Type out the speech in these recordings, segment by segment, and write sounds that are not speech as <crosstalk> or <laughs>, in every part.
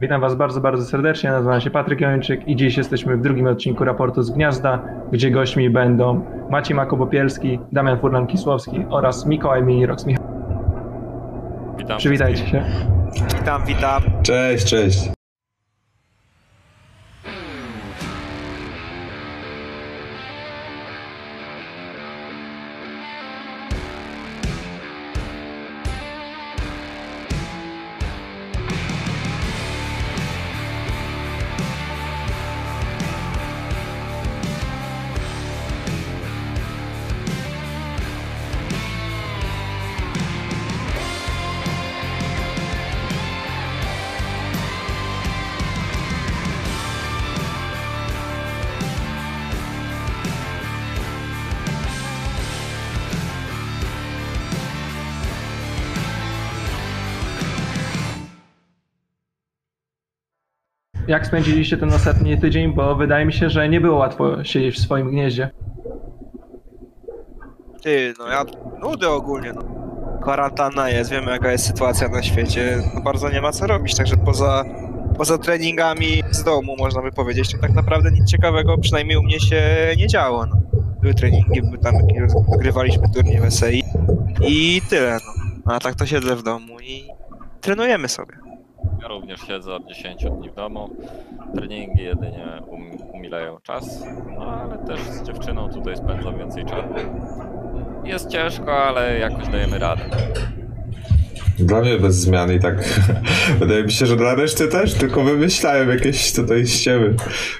Witam Was bardzo, bardzo serdecznie. Nazywam się Patryk Jończyk i dziś jesteśmy w drugim odcinku raportu z Gniazda, gdzie gośćmi będą Maciej Makobopielski, Damian Furlan-Kisłowski oraz Mikołaj Minirox. Michał, Witam. przywitajcie się. Witam, witam. Cześć, cześć. Jak spędziliście ten ostatni tydzień? Bo wydaje mi się, że nie było łatwo siedzieć w swoim gnieździe. Ty, no ja nudy ogólnie, no. Kwarantanna jest, wiemy jaka jest sytuacja na świecie, no bardzo nie ma co robić, także poza, poza treningami z domu, można by powiedzieć, to tak naprawdę nic ciekawego, przynajmniej u mnie się nie działo, no. Były treningi, były tam, wygrywaliśmy turniej w SEI i tyle, no. A tak to siedzę w domu i trenujemy sobie. Również siedzę od 10 dni w domu. Treningi jedynie um, umilają czas, no ale też z dziewczyną tutaj spędzam więcej czasu. Jest ciężko, ale jakoś dajemy radę. Dla mnie bez zmian i tak <laughs> wydaje mi się, że dla reszty też, tylko wymyślają jakieś tutaj ściemy.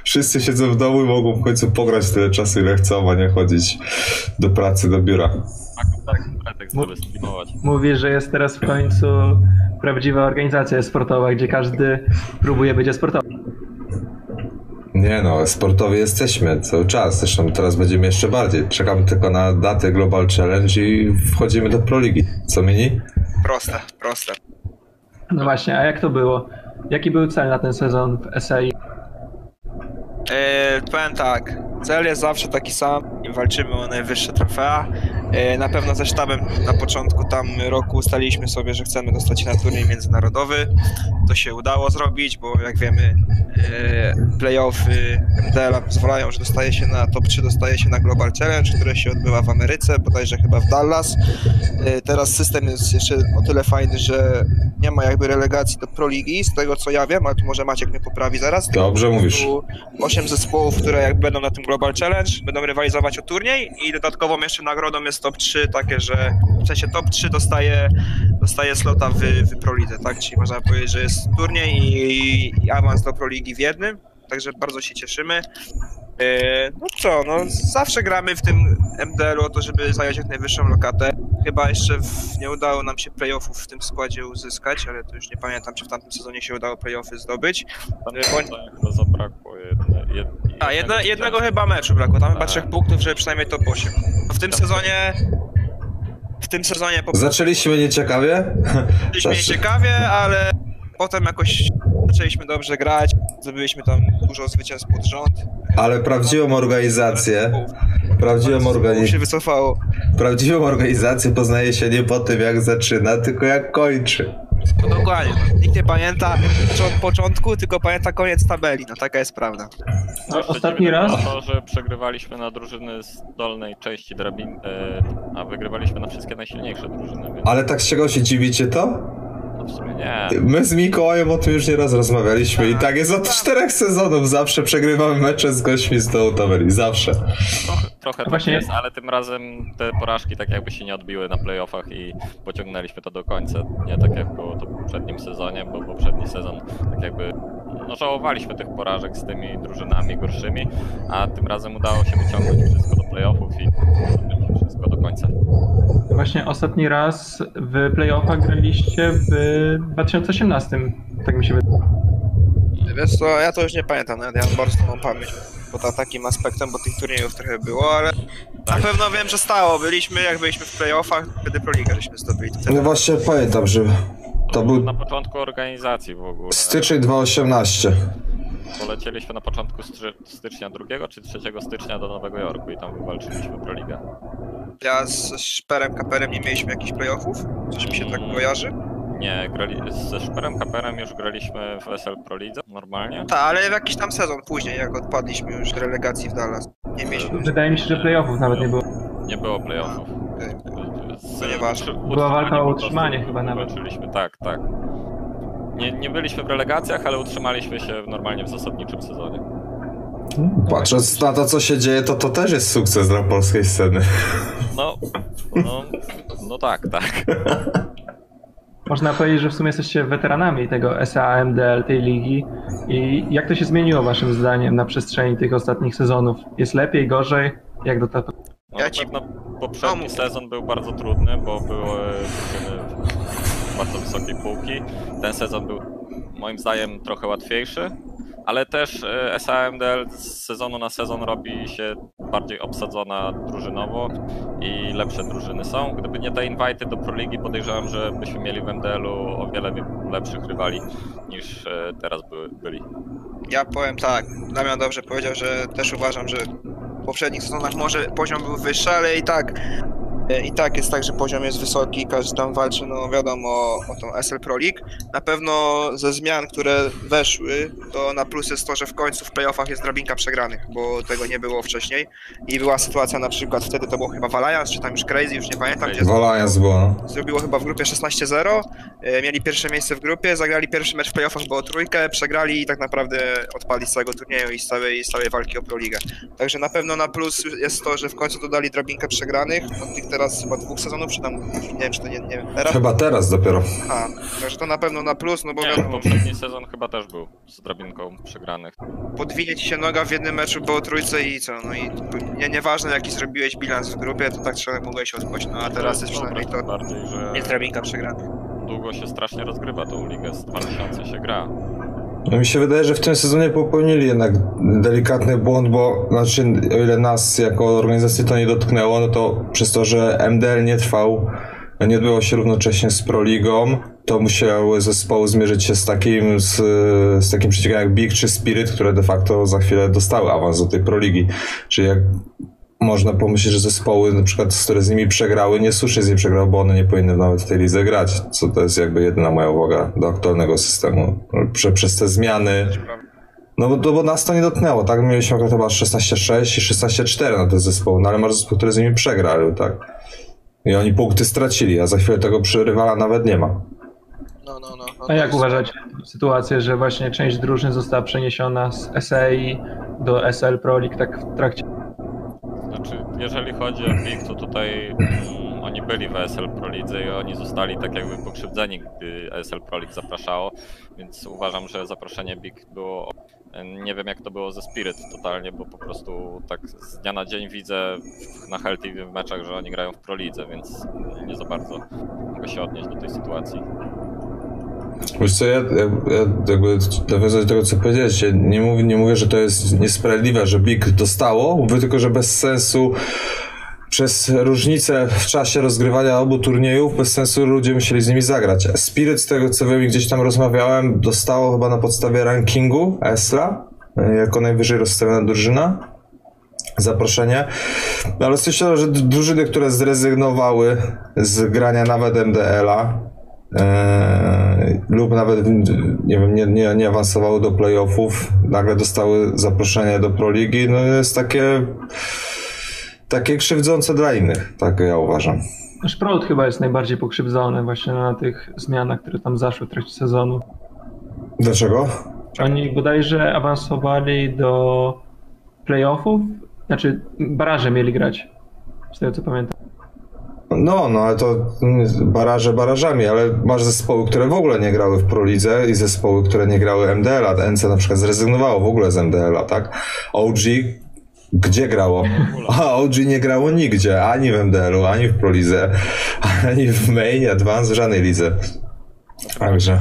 Wszyscy siedzą w domu i mogą w końcu pograć tyle czasu, ile chcą, a nie chodzić do pracy, do biura. Tak pretekst, żeby streamować. Mówisz, że jest teraz w końcu prawdziwa organizacja sportowa, gdzie każdy próbuje być sportowy. Nie no, sportowi jesteśmy cały czas, zresztą teraz będziemy jeszcze bardziej. Czekam tylko na datę Global Challenge i wchodzimy do Pro Ligi. Co mini? Proste, proste. No właśnie, a jak to było? Jaki był cel na ten sezon w SAI? E, powiem tak, cel jest zawsze taki sam, walczymy o najwyższe trofea. E, na pewno ze sztabem na początku tam roku ustaliliśmy sobie, że chcemy dostać się na turniej międzynarodowy. To się udało zrobić, bo jak wiemy e, playoffy MDL-a pozwalają, że dostaje się na top 3, dostaje się na Global Challenge, które się odbywa w Ameryce, bodajże chyba w Dallas. E, teraz system jest jeszcze o tyle fajny, że nie ma jakby relegacji do Pro Ligi, z tego co ja wiem, ale tu może Maciek mnie poprawi zaraz. Dobrze mówisz. Tu osiem zespołów, które jak będą na tym Global Challenge, będą rywalizować o turniej i dodatkową jeszcze nagrodą jest top 3, takie, że w sensie top 3 dostaje, dostaje slota w, w Pro Lidze, tak? Czyli można powiedzieć, że jest turniej i, i awans do Pro Ligi w jednym, także bardzo się cieszymy. E, No co, no zawsze gramy w tym MDL-u o to, żeby zająć jak najwyższą lokatę. Chyba jeszcze w, nie udało nam się playoffów w tym składzie uzyskać, ale to już nie pamiętam, czy w tamtym sezonie się udało playoffy zdobyć. Tam E, bądź- chyba zabrakło jedne, jed, A, jednego chyba meczu brakło, tam chyba Tak. trzech punktów, żeby przynajmniej top 8. A w tym sezonie... W tym sezonie po Zaczęliśmy nieciekawie? byliśmy Zawsze. ciekawie, ale potem jakoś zaczęliśmy dobrze grać, zdobyliśmy tam dużo zwycięstw pod rząd. Ale prawdziwą organizację, prawdziwą, Zespołu organi- się wycofało. prawdziwą organizację poznaje się nie po tym, jak zaczyna, tylko jak kończy. No dokładnie, no. nikt nie pamięta począ- początku, tylko pamięta koniec tabeli, no taka jest prawda. A ostatni raz? To, że przegrywaliśmy na drużyny z dolnej części drabiny, e, a wygrywaliśmy na wszystkie najsilniejsze drużyny, więc Ale tak z czego się dziwicie to? No w sumie nie. My z Mikołajem o tym już nieraz rozmawialiśmy i tak jest od czterech sezonów. Zawsze przegrywamy mecze z gośćmi z dołu tabeli. Zawsze. Trochę, trochę tak Właśnie- jest, ale tym razem te porażki tak jakby się nie odbiły na playoffach i pociągnęliśmy to do końca. Nie tak jak było to w poprzednim sezonie, bo poprzedni sezon tak jakby no żałowaliśmy tych porażek z tymi drużynami gorszymi, a tym razem udało się wyciągnąć wszystko do playoffów i wszystko do końca. Właśnie ostatni raz w playoffach graliście w 2018, tak mi się wydaje. Wiesz co, ja to już nie pamiętam, nawet ja mam bardzo słabą pamięć pod takim aspektem, bo tych turniejów trochę było, ale na pewno wiem, że stało. Byliśmy, jak byliśmy w playoffach, wtedy Pro Ligę żeśmy zdobyli. Wtedy No właśnie pamiętam, że to był Na początku organizacji w ogóle. styczeń 2018. Polecieliśmy na początku stycznia 2 czy 3 stycznia do Nowego Jorku i tam wywalczyliśmy Proligę. Ja z Szperem, Kaperem nie mieliśmy jakichś playoffów? Coś mi się tak kojarzy? Nie, grali, ze Szperem Kaperem już graliśmy w SL Pro Lidze normalnie. Tak, ale w jakiś tam sezon później, jak odpadliśmy już z relegacji w Dallas. Nie mieliśmy. Wydaje mi się, że playoffów nawet nie było. Nie było playoffów. Z- Utr- Była walka o utrzymanie chyba nawet. Tak, tak. Nie, nie byliśmy w relegacjach, ale utrzymaliśmy się normalnie w zasadniczym sezonie. Patrząc na to, co się dzieje, to to też jest sukces dla polskiej sceny. No, no, no tak, tak. <laughs> Można powiedzieć, że w sumie jesteście weteranami tego SAMDL, tej ligi. I jak to się zmieniło waszym zdaniem na przestrzeni tych ostatnich sezonów? Jest lepiej, gorzej? Jak do tego? No, Ja ci- poprzedni No, sezon był bardzo trudny, bo były drużyny bardzo wysokiej półki. Ten sezon był moim zdaniem trochę łatwiejszy, ale też e, SAMDL z sezonu na sezon robi się bardziej obsadzona drużynowo i lepsze drużyny są. Gdyby nie te inwajty do Proligi, podejrzewam, że byśmy mieli w MDL-u o wiele lepszych rywali niż e, teraz by, byli. Ja powiem tak, Damian dobrze powiedział, że też uważam, że poprzednich sezonach może poziom był wyższy, ale i tak i tak jest tak, że poziom jest wysoki, każdy tam walczy, no wiadomo, o tą SL Pro League. Na pewno ze zmian, które weszły, to na plus jest to, że w końcu w playoffach jest drabinka przegranych, bo tego nie było wcześniej. I była sytuacja na przykład, wtedy to było chyba Valliance, czy tam już Crazy, już nie pamiętam, gdzie Walając było. no. zrobiło chyba w grupie 16-0, e, mieli pierwsze miejsce w grupie, zagrali pierwszy mecz w playoffach, było trójkę, przegrali i tak naprawdę odpadli z całego turnieju i z całej, z całej walki o Proligę. Także na pewno na plus jest to, że w końcu dodali drabinkę przegranych, od tych teraz chyba dwóch sezonów, czy tam, nie wiem, czy to nie, nie wiem, teraz? Chyba teraz dopiero. A, także to na pewno na plus, no bo Nie, wiadomo, poprzedni sezon chyba też był z drabinką przegranych. podwinie ci się noga w jednym meczu po trójce i co, no i nie, nieważne jaki zrobiłeś bilans w grupie, to tak trzeba mogłeś odpaść, no a teraz jest przynajmniej to bardziej, że jest drabinka przegranych. długo się strasznie rozgrywa tą ligę, z 2000 się gra. No mi się wydaje, że w tym sezonie popełnili jednak delikatny błąd, bo znaczy o ile nas jako organizacji to nie dotknęło, no to przez to, że MDL nie trwał, nie odbyło się równocześnie z Proligą, to musiały zespoły zmierzyć się z takim, z, z takim przeciwnikiem jak Big czy Spirit, które de facto za chwilę dostały awans do tej Proligi. Czyli jak można pomyśleć, że zespoły, na przykład, które z nimi przegrały, nie słusznie z nimi przegrały, bo one nie powinny nawet w tej lidze grać, co to jest jakby jedyna moja uwaga do aktualnego systemu. Prze, przez te zmiany, no bo, no bo nas to nie dotknęło, tak? Mieliśmy akurat chyba 16-6 i 16-4 na te zespoły, no ale masz zespoły, które z nimi przegrały, tak? I oni punkty stracili, a za chwilę tego przy rywala nawet nie ma. No, no, no. no A jak jest- uważacie sytuację, że właśnie część drużyn została przeniesiona z SAI do SL Pro League tak w trakcie Znaczy, jeżeli chodzi o PIK, to tutaj mm, oni byli w ESL Pro Lidze i oni zostali tak jakby pokrzywdzeni, gdy ESL Pro League zapraszało, więc uważam, że zaproszenie BIG było... Nie wiem jak to było ze Spirit totalnie, bo po prostu tak z dnia na dzień widzę na Hell TV w meczach, że oni grają w Pro Lidze, więc nie za bardzo mogę się odnieść do tej sytuacji. Wiesz co, ja, ja, ja jakby nawiązując do tego, co powiedziałeś, ja nie mówię, nie mówię, że to jest niesprawiedliwe, że Big dostało, mówię tylko, że bez sensu przez różnicę w czasie rozgrywania obu turniejów, bez sensu ludzie musieli z nimi zagrać. Spirit, z tego co wiem gdzieś tam rozmawiałem, dostało chyba na podstawie rankingu ESLA, e, jako najwyżej rozstawiona drużyna zaproszenie. Ale słyszałem, że drużyny, które zrezygnowały z grania nawet MDL-a e, lub nawet nie wiem, nie, nie, nie awansowały do playoffów, nagle dostały zaproszenie do Proligi, no jest takie takie krzywdzące dla innych, tak ja uważam. Szprot chyba jest najbardziej pokrzywdzony właśnie na tych zmianach, które tam zaszły w trakcie sezonu. Dlaczego? Oni bodajże awansowali do playoffów, znaczy baraże mieli grać, z tego co pamiętam. No, no, ale to mm, baraże barażami, ale masz zespoły, które w ogóle nie grały w Prolidze i zespoły, które nie grały MDL-a. NC na przykład zrezygnowało w ogóle z MDL-a, tak? OG gdzie grało? A OG nie grało nigdzie, ani w MDL-u, ani w Prolidze, ani w Main, Advance, w żadnej lidze. Także.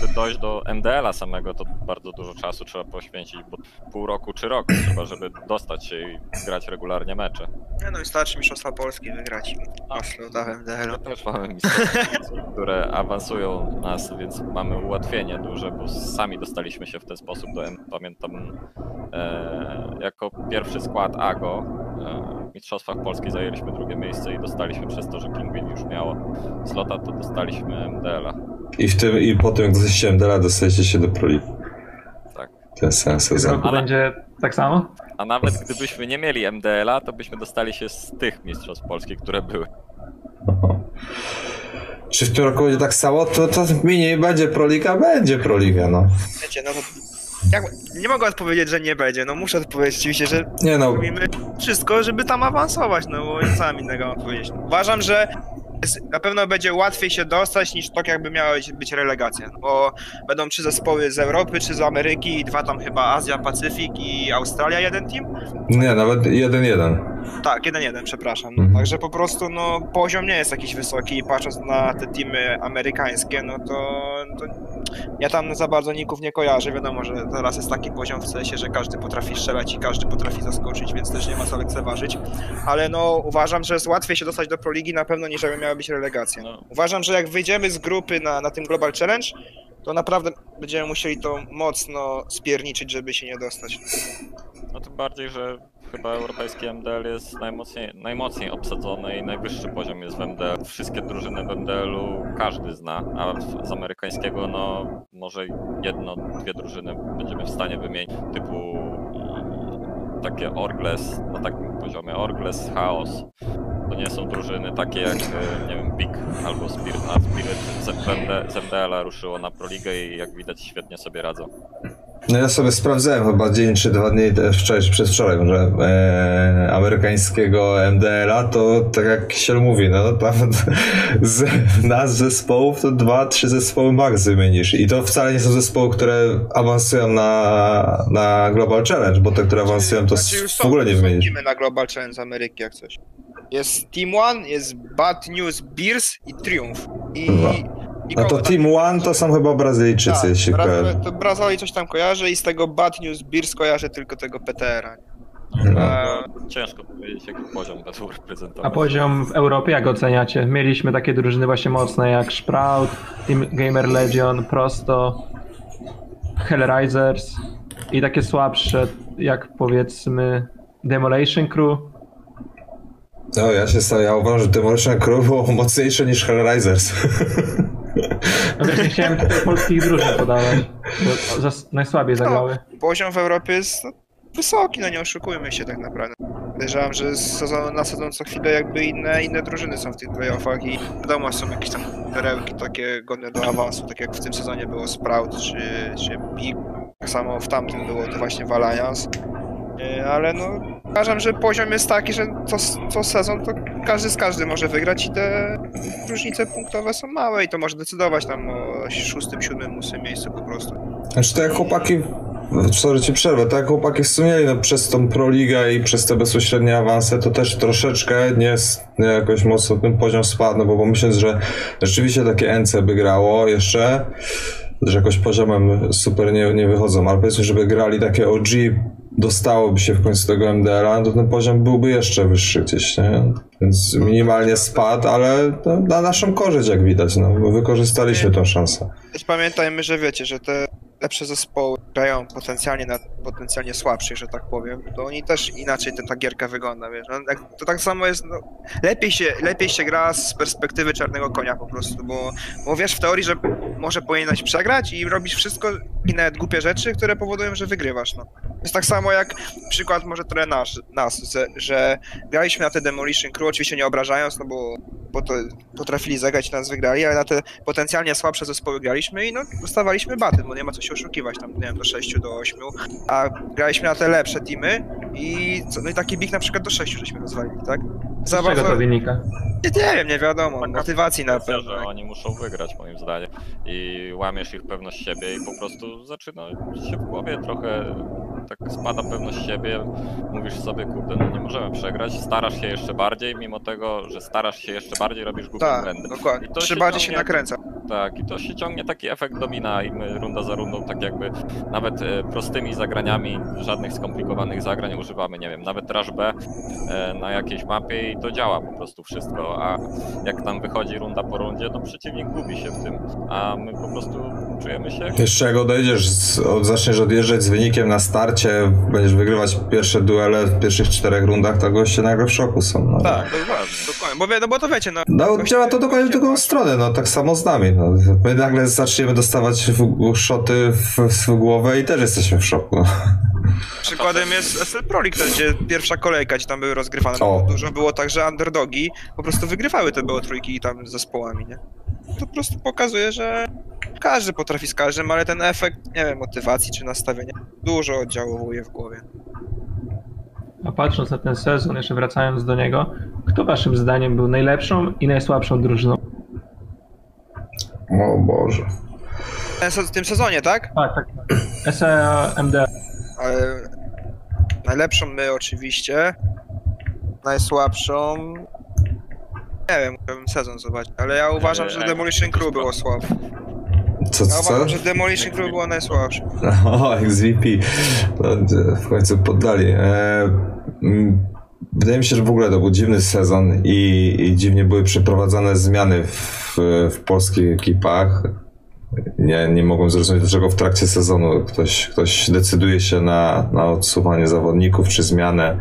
Żeby, dojść do MDL-a samego, to bardzo dużo czasu trzeba poświęcić, bo pół roku czy rok trzeba, żeby dostać się i grać regularnie mecze. Nie no i starczy Mistrzostwa Polski wygrać Oslo, Dach MDL. My też mamy mistrzostwa, <laughs> które awansują nas, więc mamy ułatwienie duże, bo sami dostaliśmy się w ten sposób do M. Pamiętam e, jako pierwszy skład AGO e, w Mistrzostwach Polski zajęliśmy drugie miejsce i dostaliśmy przez to, że Kingwin już miało slota, to dostaliśmy MDL-a. I, w tym, I po tym, jak dostaliście MDL-a, dostajecie się do Pro League. Tak. To jest sens sezonu. Ale- będzie tak samo? A nawet gdybyśmy nie mieli MDL-a, to byśmy dostali się z tych mistrzostw polskich, które były. Aha. <laughs> Czy w tym roku będzie tak samo? To, to mini będzie Proliga? Będzie Proliga, no. Wiecie, no. Jak, nie mogę odpowiedzieć, że nie będzie, no muszę odpowiedzieć oczywiście, że Nie no, robimy wszystko, żeby tam awansować, no bo nic sam innego mam powiedzieć. Uważam, że na pewno będzie łatwiej się dostać niż tak jakby miała być, relegacja, bo będą trzy zespoły z Europy, trzy z Ameryki i dwa tam chyba Azja, Pacyfik i Australia jeden team? nie, nawet 1-1. Tak, jeden jeden, przepraszam. No, Mhm. Także po prostu no poziom nie jest jakiś wysoki i patrząc na te teamy amerykańskie, no to, to ja tam za bardzo ników nie kojarzę. Wiadomo, że teraz jest taki poziom w sensie, że każdy potrafi strzelać i każdy potrafi zaskoczyć, więc też nie ma co lekceważyć. Ale no uważam, że jest łatwiej się dostać do Pro Ligi na pewno niż żeby miała być relegacja. No, Uważam, że jak wyjdziemy z grupy na, na tym Global Challenge, to naprawdę będziemy musieli to mocno spierniczyć, żeby się nie dostać. no tym bardziej, że chyba europejski MDL jest najmocniej, najmocniej obsadzony i najwyższy poziom jest w MDL. Wszystkie drużyny w MDL-u każdy zna, a z amerykańskiego no może jedno, dwie drużyny będziemy w stanie wymienić, typu takie Orgles na takim poziomie, Orgles, Chaos. To nie są drużyny takie jak, e, nie wiem, Big albo Spirit, a Spirit z MD- z MDL-a ruszyło na Proligę i jak widać świetnie sobie radzą. No ja sobie sprawdzałem chyba dzień czy dwa dni wczoraj, czy przedwczoraj, że e, amerykańskiego MDL-a to tak jak się mówi, no tam z nas zespołów to dwa, trzy zespoły max wymienisz i to wcale nie są zespoły, które awansują na, na Global Challenge, bo te, które awansują to Znaczy, w ogóle nie wymienisz. na Global Challenge z Ameryki jak coś. Jest Team One, jest Bad News Beers i Triumph. I, Dwa. I No to Team One to są chyba Brazylijczycy, tak, jeśli Brazyle- kojarzę. to Brazylii coś tam kojarzę i z tego Bad News Beers kojarzę tylko tego PTR-a. No. A, Ciężko powiedzieć, jaki poziom będą reprezentować. A poziom w Europie jak oceniacie? Mieliśmy takie drużyny właśnie mocne jak Sprout, Team Gamer Legion, Prosto, Hellraisers i takie słabsze jak powiedzmy Demolition Crew. No ja się stawiam, ja uważam, że Demolition Crew było mocniejsze niż Hellraisers. <laughs> No też nie chciałem tutaj polskich drużyn podawać, bo najsłabiej zagrały. poziom w Europie jest no, wysoki, no nie oszukujmy się tak naprawdę. Podejrzewam, że z sezonu na sezon co chwilę jakby inne, inne drużyny są w tych playoffach i wiadomo, są jakieś tam perełki takie godne do awansu, tak jak w tym sezonie było Sprout czy, czy Big, tak samo w tamtym było to właśnie w Alliance. Yy, Ale no, uważam, że poziom jest taki, że co, co sezon to każdy z każdym może wygrać i te różnice punktowe są małe i to może decydować tam o szóstym, siódmym, ósmym miejscu po prostu. Znaczy jak chłopaki, sorry ci przerwę, tak chłopaki wspomnieli, no przez tą Proligę i przez te bezpośrednie awanse to też troszeczkę nie, jakoś mocno ten poziom spadł, no bo pomyśląc, że rzeczywiście takie NC by grało jeszcze, że jakoś poziomem super nie, nie wychodzą, ale powiedzmy, żeby grali takie OG, dostałoby się w końcu tego MDL-a, no to ten poziom byłby jeszcze wyższy gdzieś, nie? Więc minimalnie spadł, ale na naszą korzyść jak widać, no, bo wykorzystaliśmy tą szansę. Pamiętajmy, że wiecie, że te lepsze zespoły grają potencjalnie na potencjalnie słabszych, że tak powiem, to oni też inaczej ta, ta gierka wygląda, wiesz. No, to tak samo jest, no, lepiej się, lepiej się gra z perspektywy czarnego konia po prostu, bo, bo wiesz w teorii, że może powinieneś przegrać i robisz wszystko i nawet głupie rzeczy, które powodują, że wygrywasz, no. Jest tak samo jak przykład może trochę nasz, nas, że, że graliśmy na te Demolition Crew, oczywiście nie obrażając, no bo, bo to potrafili zagrać i nas wygrali, ale na te potencjalnie słabsze zespoły graliśmy i no dostawaliśmy baty, bo nie ma co się oszukiwać tam, nie wiem, do 6, do 8, a graliśmy na te lepsze teamy i co, no i taki big na przykład do 6 żeśmy rozwalili, tak? Z czego to wynika? Nie, nie wiem, nie wiadomo, motywacji na pewno. że oni muszą wygrać moim zdaniem i łamiesz ich pewność siebie i po prostu zaczyna się w głowie trochę tak spada pewność siebie, mówisz sobie, kurde, no nie możemy przegrać, starasz się jeszcze bardziej, mimo tego, że starasz się jeszcze bardziej, robisz głupie Tak, błędy. dokładnie. I to się bardziej się ciągnie- nakręca. Tak, i to się ciągnie taki efekt domina i my runda za rundą tak jakby nawet e, prostymi zagraniami, żadnych skomplikowanych zagrań używamy, nie wiem, nawet Rush B e, na jakiejś mapie i to działa po prostu wszystko, a jak tam wychodzi runda po rundzie, to przeciwnik gubi się w tym, a my po prostu czujemy się Jeszcze jak odejdziesz, z, od, zaczniesz odjeżdżać z wynikiem na starcie, będziesz wygrywać pierwsze duele w pierwszych czterech rundach, to goście nagle w szoku są. No. Tak, dokładnie, dokładnie. Bo, wie, no bo to wiecie, no... No, działa to dokładnie w drugą stronę, no tak samo z nami. No. My nagle zaczniemy dostawać w, szoty w, w głowę i też jesteśmy w szoku. No. Przykładem jest SL Pro League, gdzie pierwsza kolejka, gdzie tam były rozgrywane. No, dużo było tak, że underdogi po prostu wygrywały te było trójki tam z zespołami, nie? To po prostu pokazuje, że każdy potrafi z każdym, ale ten efekt, nie wiem, motywacji czy nastawienia dużo oddziałuje w głowie. A patrząc na ten sezon, jeszcze wracając do niego, kto waszym zdaniem był najlepszą i najsłabszą drużyną? O Boże. W tym sezonie, tak? Tak, tak. SEA MD. Najlepszą my oczywiście, najsłabszą... Nie wiem, musiałbym sezon zobaczyć, ale ja uważam, że Demolition Crew było słabe. Co, Ja co, co? uważam, że Demolition Crew było najsłabsze. <laughs> O, XVP. No, w końcu poddali. E, wydaje mi się, że w ogóle to był dziwny sezon i, i dziwnie były przeprowadzane zmiany w, w polskich ekipach. Nie, nie mogłem zrozumieć, dlaczego w trakcie sezonu ktoś, ktoś decyduje się na, na odsuwanie zawodników czy zmianę.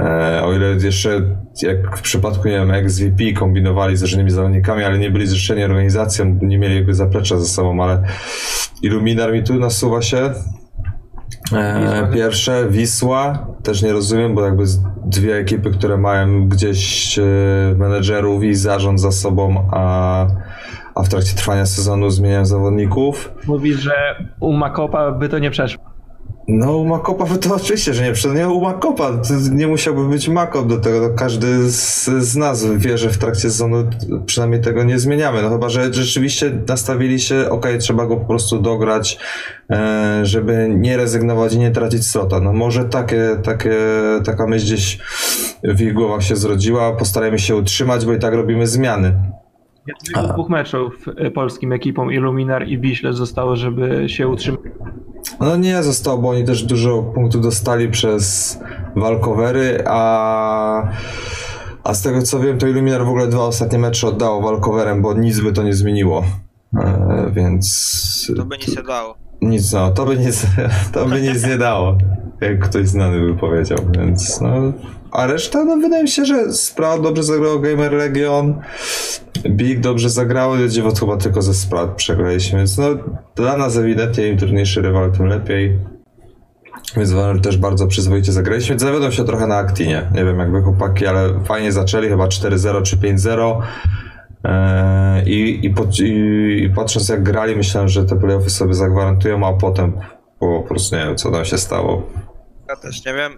E, o ile jeszcze jak w przypadku nie wiem, XVP kombinowali z różnymi zawodnikami, ale nie byli zrzeszeni organizacją, nie mieli jakby zaplecza ze sobą, ale Illuminar mi tu nasuwa się. E, pierwsze, Wisła, też nie rozumiem, bo jakby dwie ekipy, które mają gdzieś e, menedżerów i zarząd za sobą, a, a w trakcie trwania sezonu zmieniają zawodników. Mówi, że u Makopa by to nie przeszło. No u Makopa to <laughs> oczywiście, że nie, przecież nie u Makopa, nie musiałby być Makop do tego, to każdy z, z nas wie, że w trakcie sezonu przynajmniej tego nie zmieniamy, no chyba, że rzeczywiście nastawili się, okej, trzeba go po prostu dograć, e, żeby nie rezygnować i nie tracić slota, no może takie, takie, taka myśl gdzieś w ich głowach się zrodziła, postarajmy się utrzymać, bo i tak robimy zmiany. Tylko dwóch meczów y, polskim ekipom Illuminar i Wiśle zostało, żeby się utrzymać. No nie zostało, bo oni też dużo punktów dostali przez walkowery, a, a z tego co wiem, to Illuminar w ogóle dwa ostatnie mecze oddało walkowerem, bo nic by to nie zmieniło. E, więc To by nic nie dało. nic, no, to by nic, <laughs> to by nic nie dało, jak ktoś znany by powiedział, więc no. A reszta, no wydaje mi się, że Sprout dobrze zagrał Gamer Legion, Big dobrze zagrały, Dziewot chyba tylko ze Sprout przegraliśmy, więc no dla nas ewidentnie im trudniejszy rywal, tym lepiej. Więc że też bardzo przyzwoicie zagraliśmy. Zawiodą się trochę na Actinie. Nie wiem jakby chłopaki, ale fajnie zaczęli, chyba 4-0 czy 5-0. Eee, I, i, i, I patrząc jak grali, myślałem, że te playoffy sobie zagwarantują, a potem po prostu nie wiem, co tam się stało. Ja też nie wiem.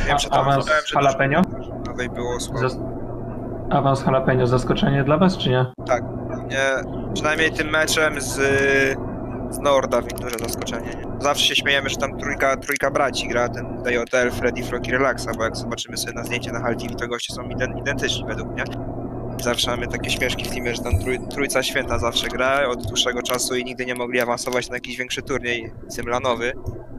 Nie wiem, czy A- tam awans że jalapeno? było słabo. Zas- Awans jalapeno zaskoczenie dla was, czy nie? Tak. Nie, przynajmniej tym meczem z, z Norda duże zaskoczenie. Nie? Zawsze się śmiejemy, że tam trójka, trójka braci gra, ten DJL, Freddy, Frog i Relaxa, bo jak zobaczymy sobie na zdjęcie na Hal TV, to goście są ident, identyczni według mnie. Zawsze mamy takie śmieszki w teamie, że tam trój, trójca święta zawsze gra od dłuższego czasu i nigdy nie mogli awansować na jakiś większy turniej symlanowy.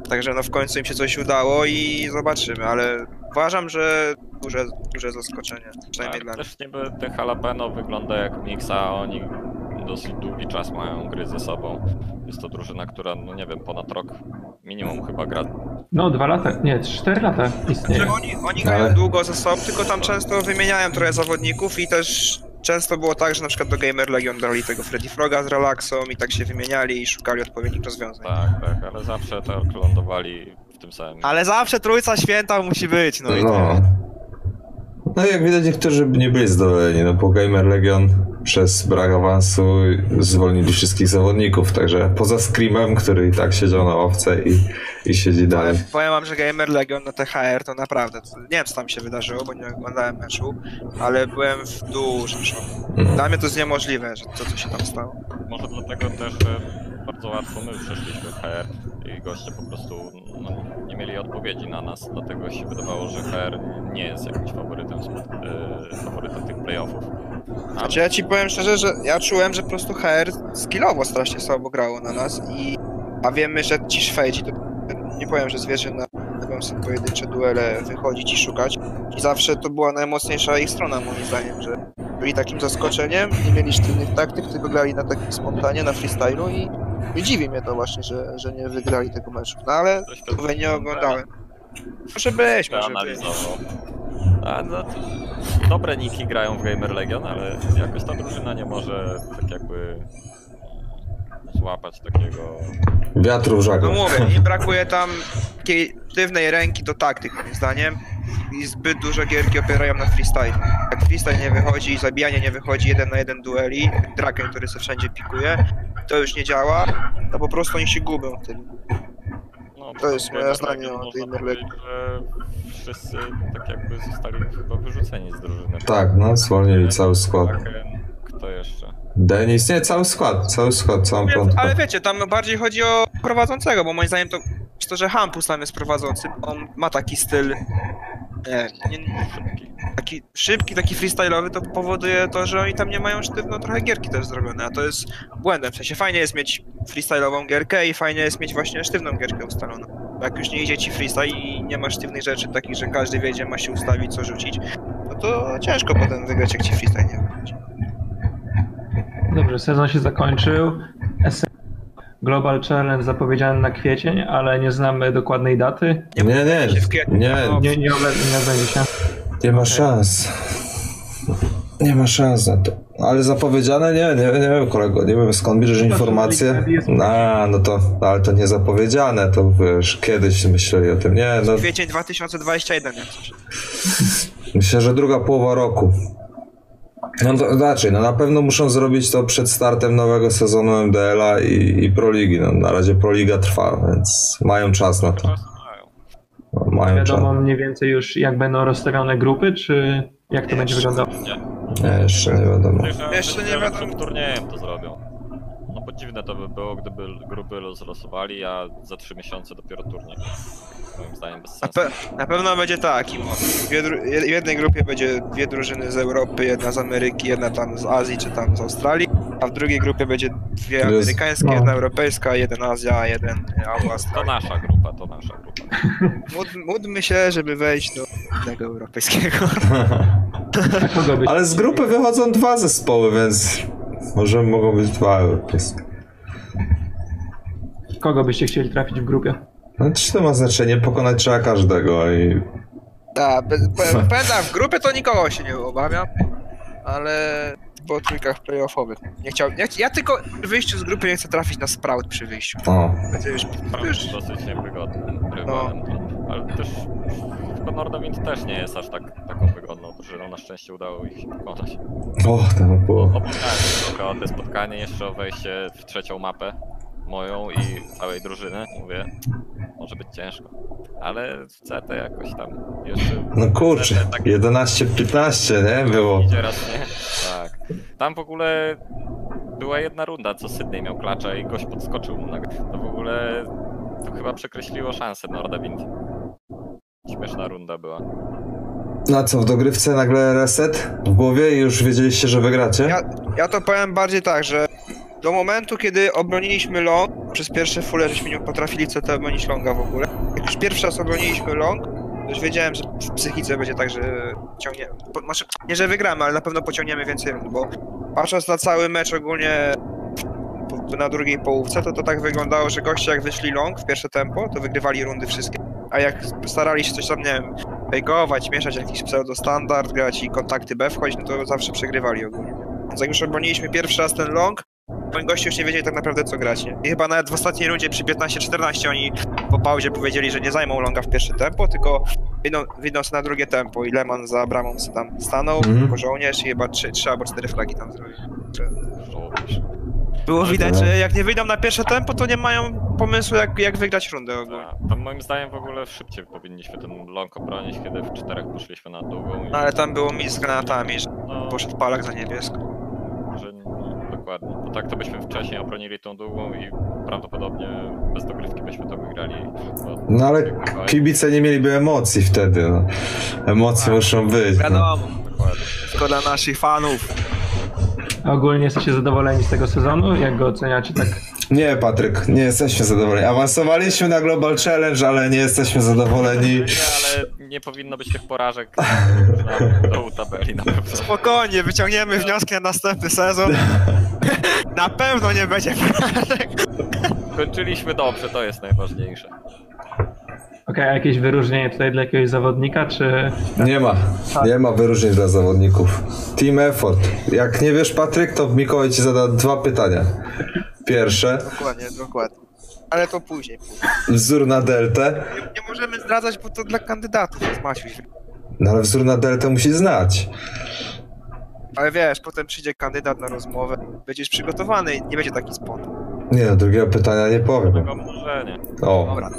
Także no w końcu im się coś udało i zobaczymy, ale uważam, że duże, duże zaskoczenie, przynajmniej dla Tak, mnie. też niby te jalapeno wygląda jak mixa, a oni dosyć długi czas mają gry ze sobą. Jest to drużyna, która, no nie wiem, ponad rok minimum chyba gra. No, dwa lata, nie, cztery lata istnieje. Oni, oni grają długo ze sobą, tylko tam często wymieniają trochę zawodników i też często było tak, że na przykład do Gamer Legion brali tego Freddy Froga z Relaxą i tak się wymieniali i szukali odpowiednich rozwiązań. Tak, tak, ale zawsze tak lądowali w tym samym. Ale zawsze trójca święta musi być, no i No. tyle. No i jak widać, niektórzy nie byli zadowoleni, no bo Gamer Legion przez brak awansu zwolnili wszystkich zawodników, także poza Screamem, który i tak siedział na ławce i, i siedzi Ale dalej. powiem wam, że Gamer Legion na THR to naprawdę, to, nie wiem co tam się wydarzyło, bo nie oglądałem meczu, ale byłem w dużym szoku. No. Dla mnie to jest niemożliwe, że to co się tam stało. Może dlatego też, że bardzo łatwo my przeszliśmy HR i goście po prostu no, nie mieli odpowiedzi na nas, dlatego się wydawało, że HR nie jest jakimś faworytem, e, faworytem tych playoffów. Ale Znaczy ja ci powiem szczerze, że ja czułem, że po prostu HR skillowo strasznie słabo grało na nas i a wiemy, że ci Szwejdzi to nie powiem, że zwierzę na sobie pojedyncze duele wychodzić i szukać i zawsze to była najmocniejsza ich strona moim zdaniem, że byli takim zaskoczeniem, nie mieli sztywnych taktyk, tylko grali na takim spontanie, na freestylu i, i dziwi mnie to właśnie, że, że nie wygrali tego meczu. No ale nie oglądałem. Może być, może być. A, no, dobre niki grają w Gamer Legion, ale jakoś ta drużyna nie może tak jakby złapać takiego... Wiatru w No żagle. mówię, im brakuje tam takiej sztywnej ręki do taktyk moim zdaniem i zbyt dużo gierki opierają na freestyle. Jak freestyle nie wychodzi, zabijanie nie wychodzi, jeden na jeden dueli, Draken, który się wszędzie pikuje, to już nie działa, to po prostu oni się gubią w tym. To jest moje zdanie o powiedzieć, że wszyscy tak jakby zostali chyba wyrzuceni z drużyny. Tak, no, zwolnili cały skład. Kto jeszcze? Denis, nie, cały skład, cały skład, całą Więc, piątkę. ale wiecie, tam bardziej chodzi o prowadzącego, bo moim zdaniem to to, że Hampus tam jest prowadzącym, on ma taki styl nie, nie, Szybki. Taki szybki, taki freestyle'owy, to powoduje to, że oni tam nie mają sztywno trochę gierki też zrobione, a to jest błędem. W sensie fajnie jest mieć freestyle'ową gierkę i fajnie jest mieć właśnie sztywną gierkę ustaloną. Jak już nie idzie ci freestyle i nie ma sztywnych rzeczy takich, że każdy wiedzie, ma się ustawić, co rzucić, no to ciężko potem wygrać, jak ci freestyle nie wychodzi. Dobrze, sezon się zakończył. Global Challenge zapowiedziany na kwiecień, ale nie znamy dokładnej daty. Nie, nie, się w kwietniu. nie, Nie, nie, obe- nie odbędzie się. nie ma szans. Nie ma szans na to. Ale zapowiedziane? Nie, nie, nie wiem kolego, nie wiem skąd bierzesz informacje. A, no to, ale to nie zapowiedziane, to wiesz, kiedyś myśleli o tym. Nie, no Kwiecień 2021, jak coś. myślę, że druga połowa roku. No to raczej, no na pewno muszą zrobić to przed startem nowego sezonu MDL-a i, i Proligi. No, na razie Proliga trwa, więc mają czas na to. Mają. Wiadomo mniej więcej już jak będą rozstawione grupy, czy jak to będzie wyglądało? Nie. Nie, jeszcze nie wiadomo. Jeszcze nie wiadomo. turniejem to zrobią. No bo dziwne to by było, gdyby grupy rozlosowali, a za 3 miesiące dopiero turniej. Moim zdaniem bez Na, sensu. pe- na pewno będzie tak. Dwie dru- w jednej grupie będzie dwie drużyny z Europy, jedna z Ameryki, jedna tam z Azji czy tam z Australii, a w drugiej grupie będzie dwie Jest- amerykańskie, no. jedna europejska, jeden Azja, jeden e, To nasza grupa, to nasza grupa. <laughs> Mód, módlmy się, żeby wejść do tego europejskiego. A <laughs> kogo byś, Ale z grupy wychodzą dwa zespoły, więc może mogą być dwa europejskie. kogo byście chcieli trafić w grupie? No czy to ma znaczenie? Pokonać trzeba każdego i... Tak, <laughs> tak, w grupie to nikogo się nie obawiam, ale po trójkach playoffowych. Nie chciał, nie, ch- ja tylko w wyjściu z grupy nie chcę trafić na Sprout przy wyjściu. O, To już, to już dosyć niewygodnym rywalem. Ale też chyba Nordawind też nie jest aż tak, taką wygodną drużyną. Na szczęście udało ich się pokonać. o tam było. Opłynąłem trochę o te spotkanie, jeszcze o wejście w trzecią mapę moją i całej drużyny. Mówię, może być ciężko. Ale w CT jakoś tam jeszcze... No kurczę, tak 11-15, nie? Było. Idzie raz nie. Tak. Tam w ogóle była jedna runda, co Sydney miał klacza i gość podskoczył mu na... To w ogóle to chyba przekreśliło szansę Nordawind. Śmieszna runda była. Na co, w dogrywce nagle reset w głowie i już wiedzieliście, że wygracie? Ja, ja to powiem bardziej tak, że do momentu, kiedy obroniliśmy long, przez pierwsze fulle żeśmy nie potrafili CT obronić longa w ogóle. Jak już pierwszy raz obroniliśmy long, to już wiedziałem, że w psychice będzie tak, że ciągniemy. Po, znaczy, nie, że wygramy, ale na pewno pociągniemy więcej rund, bo patrząc na cały mecz ogólnie po- na drugiej połówce, to to tak wyglądało, że goście jak wyszli long w pierwsze tempo, to wygrywali rundy wszystkie. A jak starali się coś tam, nie wiem, fejkować, mieszać jakiś pseudo-standard, grać i kontakty B wchodzić, no to zawsze przegrywali ogólnie. Więc jak już obroniliśmy pierwszy raz ten long, to goście już nie wiedzieli tak naprawdę co grać, nie? I chyba nawet w ostatniej rundzie przy 15-14 oni po pauzie powiedzieli, że nie zajmą longa w pierwsze tempo, tylko wyjdą, na drugie tempo i Leman za bramą sobie tam stanął, Mhm. jako żołnierz i chyba 3, 3 albo 4 flagi tam zrobił. Było widać, tak. że jak nie wyjdą na pierwsze tempo, to nie mają pomysłu jak, jak wygrać rundę ogólnie. Tak. Tam moim zdaniem w ogóle szybciej powinniśmy ten long obronić, kiedy w czterech poszliśmy na długą i... No, ale tam było mi z granatami, że No, poszedł palak za niebiesko. że no, dokładnie. Bo tak to byśmy wcześniej obronili tą długą i prawdopodobnie bez dogrywki byśmy to wygrali. Bo No ale kibice nie mieliby emocji wtedy, no. Emocje muszą być. No. Wiadomo. Tylko dla naszych fanów. A ogólnie jesteście zadowoleni z tego sezonu? Jak go oceniacie tak? Nie, Patryk, nie jesteśmy zadowoleni. Awansowaliśmy na Global Challenge, ale nie jesteśmy zadowoleni. Nie, ale nie powinno być tych porażek na <laughs> dołu tabeli na pewno. Spokojnie, wyciągniemy wnioski na następny sezon. <laughs> Na pewno nie będzie porażek. Kończyliśmy dobrze, to jest najważniejsze. Okej, a jakieś wyróżnienie tutaj dla jakiegoś zawodnika, czy... Nie ma, nie ma wyróżnień dla zawodników. Team effort. Jak nie wiesz, Patryk, to Mikołaj ci zada dwa pytania. Pierwsze, Dokładnie, dokładnie. Ale to później. później. wzór na deltę. Nie, nie możemy zdradzać, bo to dla kandydatów jest Maciuś. No ale wzór na deltę musi znać. Ale wiesz, potem przyjdzie kandydat na rozmowę, będziesz przygotowany i nie będzie taki spontan. Nie no, drugiego pytania nie powiem. Tego może nie. O. Dobra.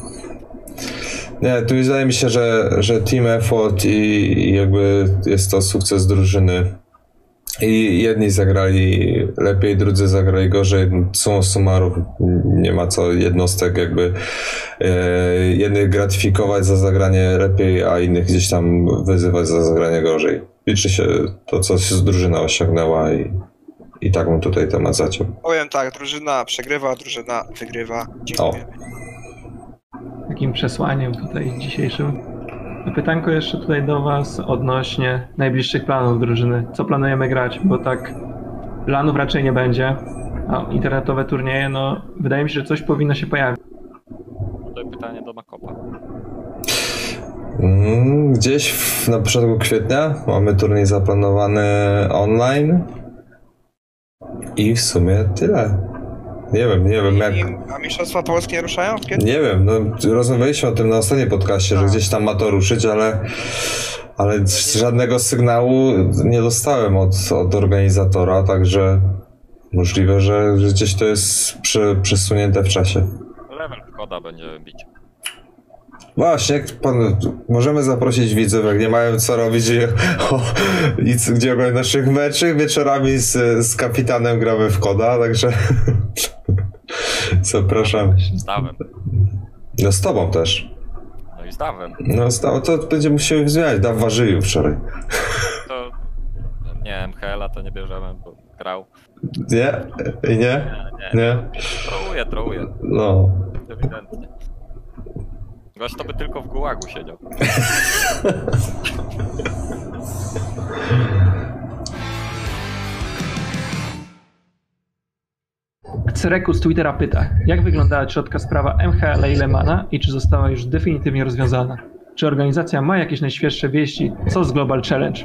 Nie, tu wydaje mi się, że, że team effort i, i jakby jest to sukces drużyny. I jedni zagrali lepiej, drudzy zagrali gorzej. Summa summarum nie ma co jednostek jakby e, jednych gratyfikować za zagranie lepiej, a innych gdzieś tam wyzywać za zagranie gorzej. Liczy się to, co drużyna osiągnęła i, i tak bym tutaj temat zaciął. Powiem tak, drużyna przegrywa, drużyna wygrywa. Dziękuję. Takim przesłaniem tutaj dzisiejszym. Pytanko jeszcze tutaj do Was odnośnie najbliższych planów drużyny. Co planujemy grać? Bo tak planów raczej nie będzie, a internetowe turnieje, no wydaje mi się, że coś powinno się pojawić. Tutaj pytanie do Makopa. Mm, Gdzieś w, na początku kwietnia mamy turniej zaplanowany online. I w sumie tyle. Nie wiem, nie wiem jak. A Mistrzostwa Polskie ruszają? Kiedy? Nie wiem, no rozmawialiśmy o tym na ostatnim podcaście, że gdzieś tam ma to ruszyć, ale, ale żadnego sygnału nie dostałem od, od organizatora, także możliwe, że, gdzieś to jest prze, przesunięte w czasie. Level koda będziemy bić. Właśnie, jak pan, możemy zaprosić widzów, jak nie mają co robić i, o, i gdzie oglądać naszych meczy, wieczorami z, z kapitanem gramy w koda, także zapraszam. Z dawem. No z tobą też. No i z dawem. No z tobą to będzie musiał zmieniać, Daw ważylił wczoraj. To nie, MHL-a to nie bierzemy, bo grał. Nie? I nie? Nie? Trołuje, trołuje. No. Ewidentnie. Gość to by tylko w gułagu siedział. <laughs> Cereku z Twittera pyta, jak wyglądała środka sprawa MHL i Lemana i czy została już definitywnie rozwiązana? Czy organizacja ma jakieś najświeższe wieści? Co z Global Challenge?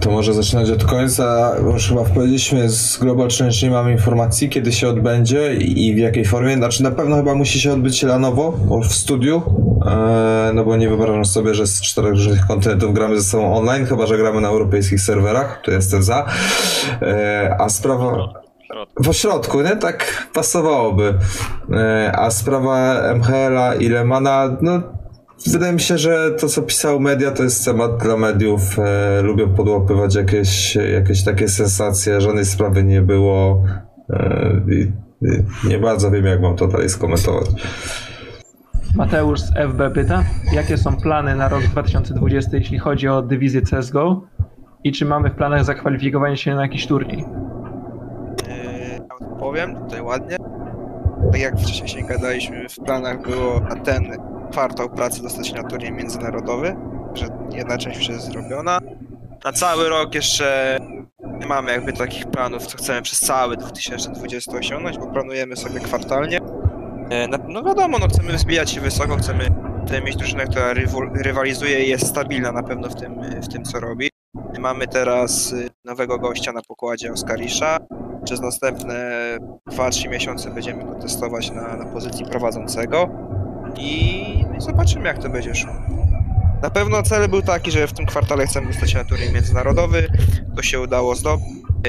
To może zaczynać od końca, bo już chyba powiedzieliśmy, z Global Challenge nie mamy informacji, kiedy się odbędzie i w jakiej formie. Znaczy na pewno chyba musi się odbyć lanowo, w studiu, eee, no bo nie wyobrażam sobie, że z czterech różnych kontynentów gramy ze sobą online, chyba że gramy na europejskich serwerach, to jestem za. Eee, a sprawa... W środku. Nie? Tak pasowałoby. E, A sprawa MHL-a i Lemana, no wydaje mi się, że to co pisał media to jest temat dla mediów. E, lubią podłapywać jakieś, jakieś takie sensacje, żadnej sprawy nie było. E, nie bardzo wiem jak mam to dalej skomentować. Mateusz z FB pyta, jakie są plany na rok 2020, jeśli chodzi o dywizję CSGO i czy mamy w planach zakwalifikowanie się na jakiś turniej? Powiem tutaj ładnie. Tak jak wcześniej gadaliśmy, w planach było na ten kwartał pracy dostać na turniej międzynarodowy, że jedna część już jest zrobiona. Na cały rok jeszcze nie mamy jakby takich planów, co chcemy przez cały 2020 osiągnąć, bo planujemy sobie kwartalnie. E, No wiadomo, no chcemy wzbijać się wysoko, chcemy, mieć drużynę, która rywal- rywalizuje i jest stabilna na pewno w tym, w tym co robi. Mamy teraz y, nowego gościa na pokładzie Oskarisza. Przez następne 2-3 miesiące będziemy go testować na, na pozycji prowadzącego i, no i zobaczymy jak to będzie szło. Na pewno cel był taki, że w tym kwartale chcemy dostać się na turniej międzynarodowy. To się udało zdobyć.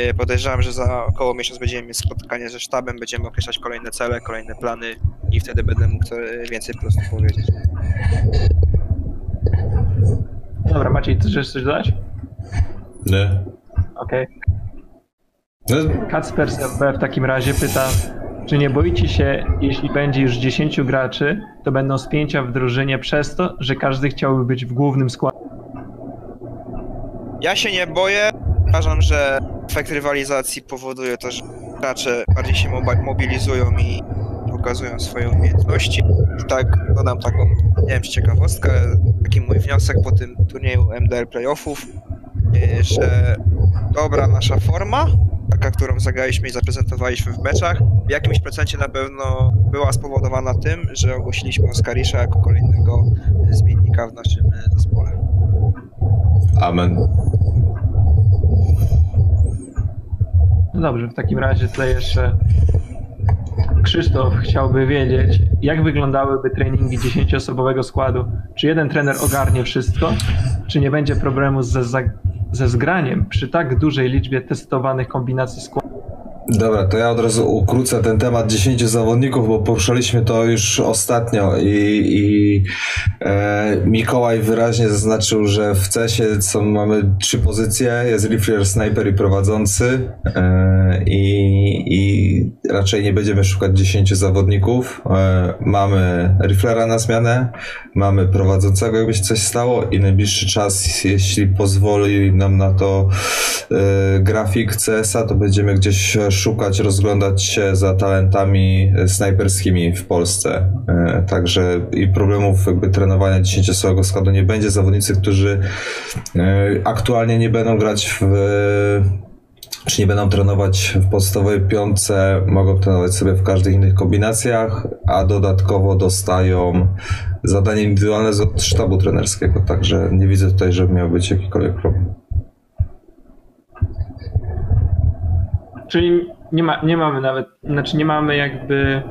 Y, Podejrzewam, że za około miesiąc będziemy mieć spotkanie ze sztabem, będziemy określać kolejne cele, kolejne plany i wtedy będę mógł co- więcej po prostu powiedzieć. Dobra, Maciej, chcesz coś dodać? Nie? Okej. No, Kacper z FB w takim razie pyta, czy nie boicie się, jeśli będzie już 10 graczy, to będą spięcia w drużynie przez to, że każdy chciałby być w głównym składzie? Ja się nie boję. Uważam, że efekt rywalizacji powoduje to, że gracze bardziej się mobilizują i pokazują swoje umiejętności. I tak dodam taką, nie wiem, czy ciekawostkę, taki mój wniosek po tym turnieju MDL Playoffów, że dobra nasza forma, taka, którą zagraliśmy i zaprezentowaliśmy w meczach, w jakimś procencie na pewno była spowodowana tym, że ogłosiliśmy Oskarisza jako kolejnego zmiennika w naszym e, zespole. Amen. No dobrze, w takim razie tutaj jeszcze Krzysztof chciałby wiedzieć, jak wyglądałyby treningi 10-osobowego składu. Czy jeden trener ogarnie wszystko? Czy nie będzie problemu ze, za- ze zgraniem przy tak dużej liczbie testowanych kombinacji składu? Dobra, to ja od razu ukrócę ten temat 10 zawodników, bo poruszaliśmy to już ostatnio i, i e, Mikołaj wyraźnie zaznaczył, że w CESie są, mamy trzy pozycje, jest Rifler, Sniper i prowadzący e, i, i raczej nie będziemy szukać 10 zawodników. E, mamy Riflera na zmianę, mamy prowadzącego, jakby się coś stało i najbliższy czas, jeśli pozwoli nam na to e, grafik CS-a, to będziemy gdzieś szukać, rozglądać się za talentami e, snajperskimi w Polsce. E, Także i problemów jakby trenowania 10-osobowego składu nie będzie. Zawodnicy, którzy e, aktualnie nie będą grać w czy nie będą trenować w podstawowej piątce, mogą trenować sobie w każdych innych kombinacjach, a dodatkowo dostają zadanie indywidualne od sztabu trenerskiego, także nie widzę tutaj, żeby miał być jakikolwiek problem. Czyli nie, ma, nie mamy nawet, znaczy nie mamy jakby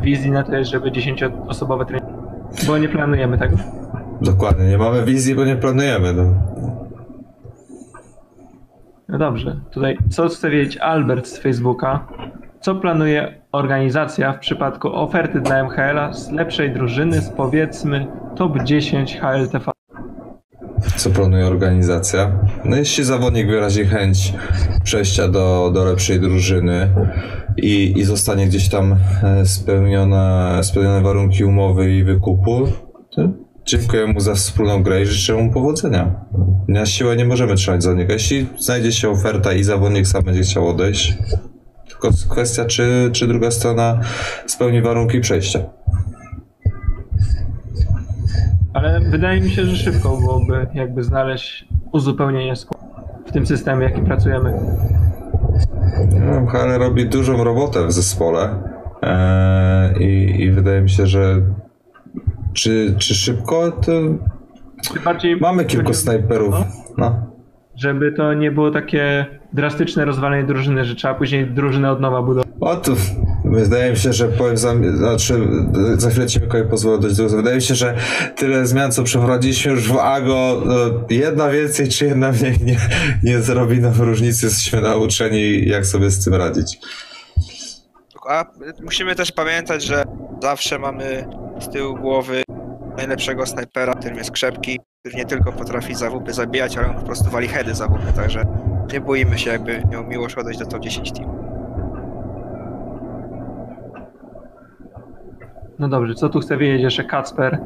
wizji na to, żeby 10-osobowe treningi, bo nie planujemy tego. Dokładnie, nie mamy wizji, bo nie planujemy. No. No dobrze, tutaj co chce wiedzieć Albert z Facebooka? Co planuje organizacja w przypadku oferty dla MHL-a z lepszej drużyny z powiedzmy top 10 HLTV? Co planuje organizacja? No jeśli zawodnik wyrazi chęć przejścia do, do lepszej drużyny i, i zostanie gdzieś tam e, spełnione, spełnione warunki umowy i wykupu, to dziękuję mu za wspólną grę i życzę mu powodzenia. Na siłę nie możemy trzymać zawodnika. Jeśli znajdzie się oferta i zawodnik sam będzie chciał odejść, tylko kwestia, czy, czy druga strona spełni warunki przejścia. Ale wydaje mi się, że szybko byłoby jakby znaleźć uzupełnienie w tym systemie, jaki pracujemy. No, ale robi dużą robotę w zespole eee, i, i wydaje mi się, że czy, czy szybko, to Bardziej mamy kilku snajperów. No. Żeby to nie było takie drastyczne rozwalenie drużyny, że trzeba później drużynę od nowa budować. O tu, wydaje mi się, że powiem za, znaczy, za chwilę ci pozwolę dojść do Wydaje mi się, że tyle zmian, co przeprowadziliśmy już w AGO, no, jedna więcej czy jedna mniej nie, nie zrobi nam różnicy. Jesteśmy nauczeni, jak sobie z tym radzić. A musimy też pamiętać, że zawsze mamy z tyłu głowy najlepszego snajpera, którym jest Krzepki, który nie tylko potrafi zawupy zabijać, ale on po prostu wali heady zawupy, także nie boimy się, jakby miał miłość odejść do top 10 team. No dobrze, co tu chce wiedzieć jeszcze Kacper?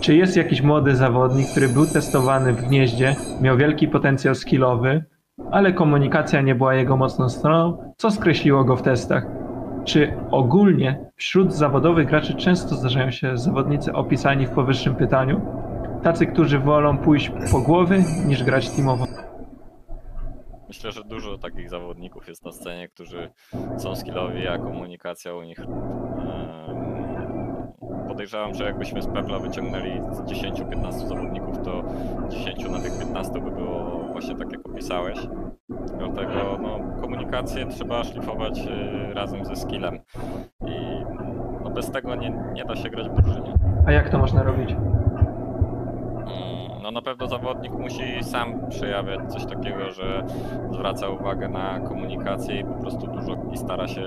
Czy jest jakiś młody zawodnik, który był testowany w gnieździe, miał wielki potencjał skillowy, ale komunikacja nie była jego mocną stroną, co skreśliło go w testach? Czy ogólnie wśród zawodowych graczy często zdarzają się zawodnicy opisani w powyższym pytaniu? Tacy, którzy wolą pójść po głowy niż grać teamowo. Myślę, że dużo takich zawodników jest na scenie, którzy są skillowi, a komunikacja u nich. Podejrzewam, że jakbyśmy z Pepla wyciągnęli z 10-15 zawodników, to 10 na tych 15 by było właśnie tak, jak opisałeś. Dlatego no, komunikację trzeba szlifować y, razem ze skillem. I no, bez tego nie, nie da się grać w drużynie. A jak to można robić? Mm, No na pewno zawodnik musi sam przejawiać coś takiego, że zwraca uwagę na komunikację i po prostu dużo i stara się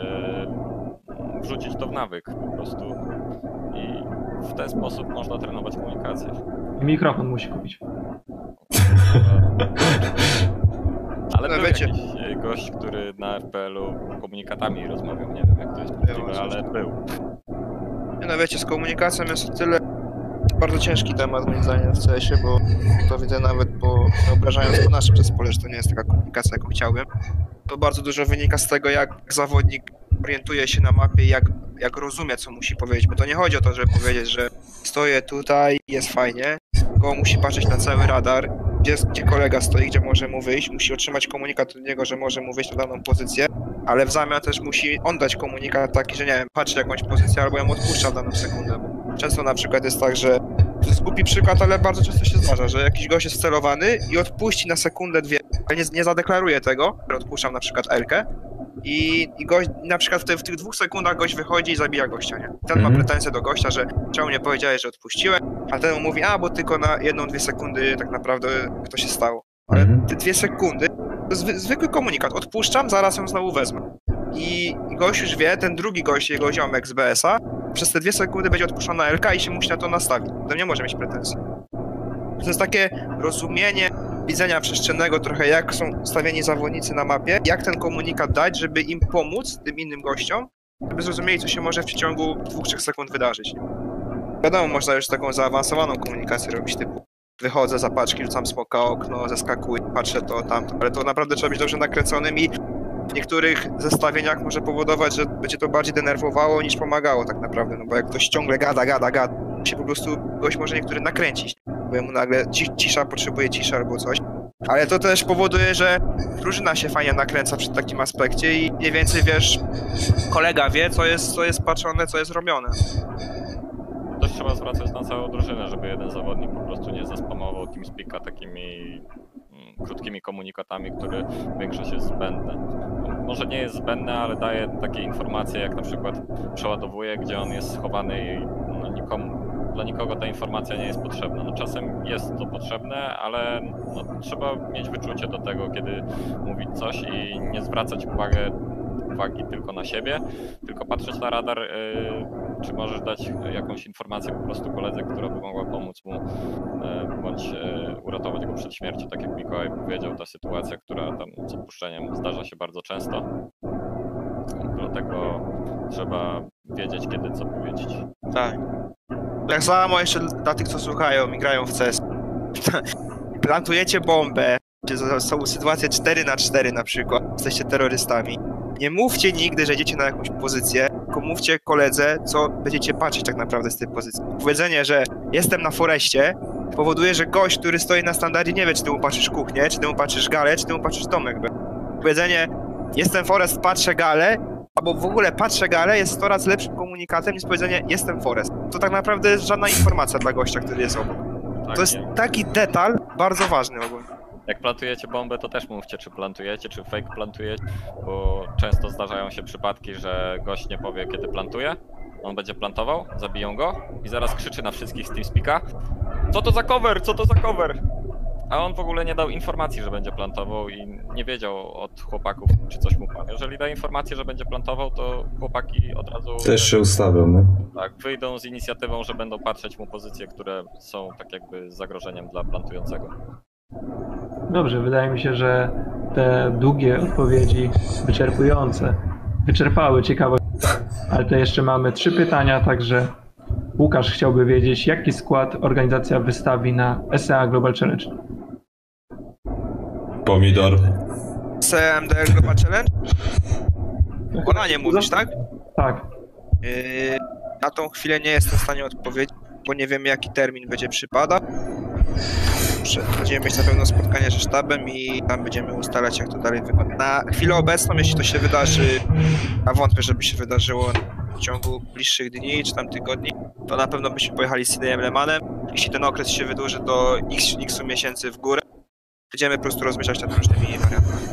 wrzucić to w nawyk po prostu. I w ten sposób można trenować komunikację. I mikrofon musi kupić. <laughs> Ale No był wiecie. jakiś e, gość, który na FPL-u komunikatami rozmawiał. Nie wiem jak to jest możliwe, ale był. No wiecie, z komunikacją jest o tyle bardzo ciężki temat moim zdaniem w CS-ie, bo to widzę nawet po, wyobrażając po naszym zespole, że to nie jest taka komunikacja, jaką chciałbym. To bardzo dużo wynika z tego, jak zawodnik orientuje się na mapie, jak jak rozumie, co musi powiedzieć, bo to nie chodzi o to, żeby powiedzieć, że stoję tutaj, jest fajnie, tylko musi patrzeć na cały radar, gdzie, gdzie kolega stoi, gdzie może mu wyjść, musi otrzymać komunikat od niego, że może mu wyjść na daną pozycję, ale w zamian też musi on dać komunikat taki, że nie wiem, patrzy jakąś pozycję albo ją odpuszcza w daną sekundę. Często na przykład jest tak, że to jest głupi przykład, ale bardzo często się zdarza, że jakiś gość jest celowany i odpuści na sekundę, dwie, ale nie, nie zadeklaruje tego, że odpuszczam na przykład Elkę i, i gość, na przykład w, w tych dwóch sekundach gość wychodzi i zabija gościa, nie? Ten ma Mhm. pretensje do gościa, że czemu nie powiedziałeś, że odpuściłem, a ten mu mówi, a bo tylko na jedną, dwie sekundy tak naprawdę to się stało. Ale Mhm. te dwie sekundy to zwy, zwykły komunikat, odpuszczam, zaraz ją znowu wezmę. I, I gość już wie, ten drugi gość, jego ziomek z BS-a, przez te dwie sekundy będzie odpuszczona LK i się musi na to nastawić. To nie może mieć pretensji. To jest takie rozumienie widzenia przestrzennego trochę, jak są stawieni zawodnicy na mapie, jak ten komunikat dać, żeby im pomóc, tym innym gościom, żeby zrozumieli, co się może w dwóch, trzech sekund wydarzyć. Wiadomo, można już taką zaawansowaną komunikację robić, typu wychodzę za paczki, rzucam smoka okno, zeskakuję, patrzę to, tamto, ale to naprawdę trzeba być dobrze nakręconym i w niektórych zestawieniach może powodować, że będzie to bardziej denerwowało niż pomagało tak naprawdę, no bo jak ktoś ciągle gada, gada, gada, się po prostu gość może niektóry nakręcić, bo jemu nagle ci, cisza potrzebuje ciszy albo coś. Ale to też powoduje, że drużyna się fajnie nakręca przy takim aspekcie i mniej więcej wiesz, kolega wie, co jest, co jest patrzone, co jest robione. Dość trzeba zwracać na całą drużynę, żeby jeden zawodnik po prostu nie zaspamował TeamSpeaka takimi mm, krótkimi komunikatami, które większość jest zbędne. Może nie jest zbędne, ale daje takie informacje, jak na przykład przeładowuje, gdzie on jest schowany i no, nikomu, dla nikogo ta informacja nie jest potrzebna. No, czasem jest to potrzebne, ale no, trzeba mieć wyczucie do tego, kiedy mówić coś i nie zwracać uwagę, uwagi tylko na siebie, tylko patrzeć na radar, y, czy możesz dać jakąś informację po prostu koledze, która by mogła pomóc mu, y, bądź y, uratować go przed śmiercią, tak jak Mikołaj powiedział, ta sytuacja, która tam z odpuszczeniem zdarza się bardzo często. Dlatego trzeba wiedzieć, kiedy co powiedzieć. Tak. Tak samo jeszcze dla tych, co słuchają i grają w CS. <laughs> Plantujecie bombę, są sytuacje 4 na 4 na przykład, jesteście terrorystami. Nie mówcie nigdy, że idziecie na jakąś pozycję, tylko mówcie koledze, co będziecie patrzeć tak naprawdę z tej pozycji. Powiedzenie, że jestem na foreście, powoduje, że gość, który stoi na standardzie, nie wie, czy ty mu patrzysz kuchnię, czy ty mu patrzysz galę, czy ty mu patrzysz domek. Powiedzenie, jestem forest, patrzę galę, albo w ogóle patrzę galę, jest coraz lepszym komunikatem niż powiedzenie jestem forest. To tak naprawdę jest żadna informacja dla gościa, który jest obok. Tak, To jest nie- taki detal bardzo ważny ogólnie. Jak plantujecie bombę, to też mówcie, czy plantujecie, czy fake plantujecie, bo często zdarzają się przypadki, że gość nie powie, kiedy plantuje. On będzie plantował, zabiją go i zaraz krzyczy na wszystkich z TeamSpeaka Co to za cover? Co to za cover? A on w ogóle nie dał informacji, że będzie plantował i nie wiedział od chłopaków, czy coś mu powie. Jeżeli da informację, że będzie plantował, to chłopaki od razu Też się ustawią, no. tak, wyjdą z inicjatywą, że będą patrzeć mu pozycje, które są tak jakby zagrożeniem dla plantującego. Dobrze, wydaje mi się, że te długie odpowiedzi wyczerpujące wyczerpały ciekawość. Ale to jeszcze mamy trzy pytania, także Łukasz chciałby wiedzieć, jaki skład organizacja wystawi na SEA Global Challenge. Pomidor. CMDL Global Challenge? Ona nie mówisz, tak? Tak. Yy, na tą chwilę nie jestem w stanie odpowiedzieć, bo nie wiemy jaki termin będzie przypada. Muszę- Będziemy mieć na pewno spotkanie ze sztabem i tam będziemy ustalać jak to dalej wygląda. Na chwilę obecną, jeśli to się wydarzy, a wątpię, żeby się wydarzyło w ciągu bliższych dni czy tam tygodni, to na pewno byśmy pojechali z CDM Lemanem. Jeśli ten okres się wydłuży do x, x miesięcy w górę, będziemy po prostu rozmyślać nad różnymi wariantami.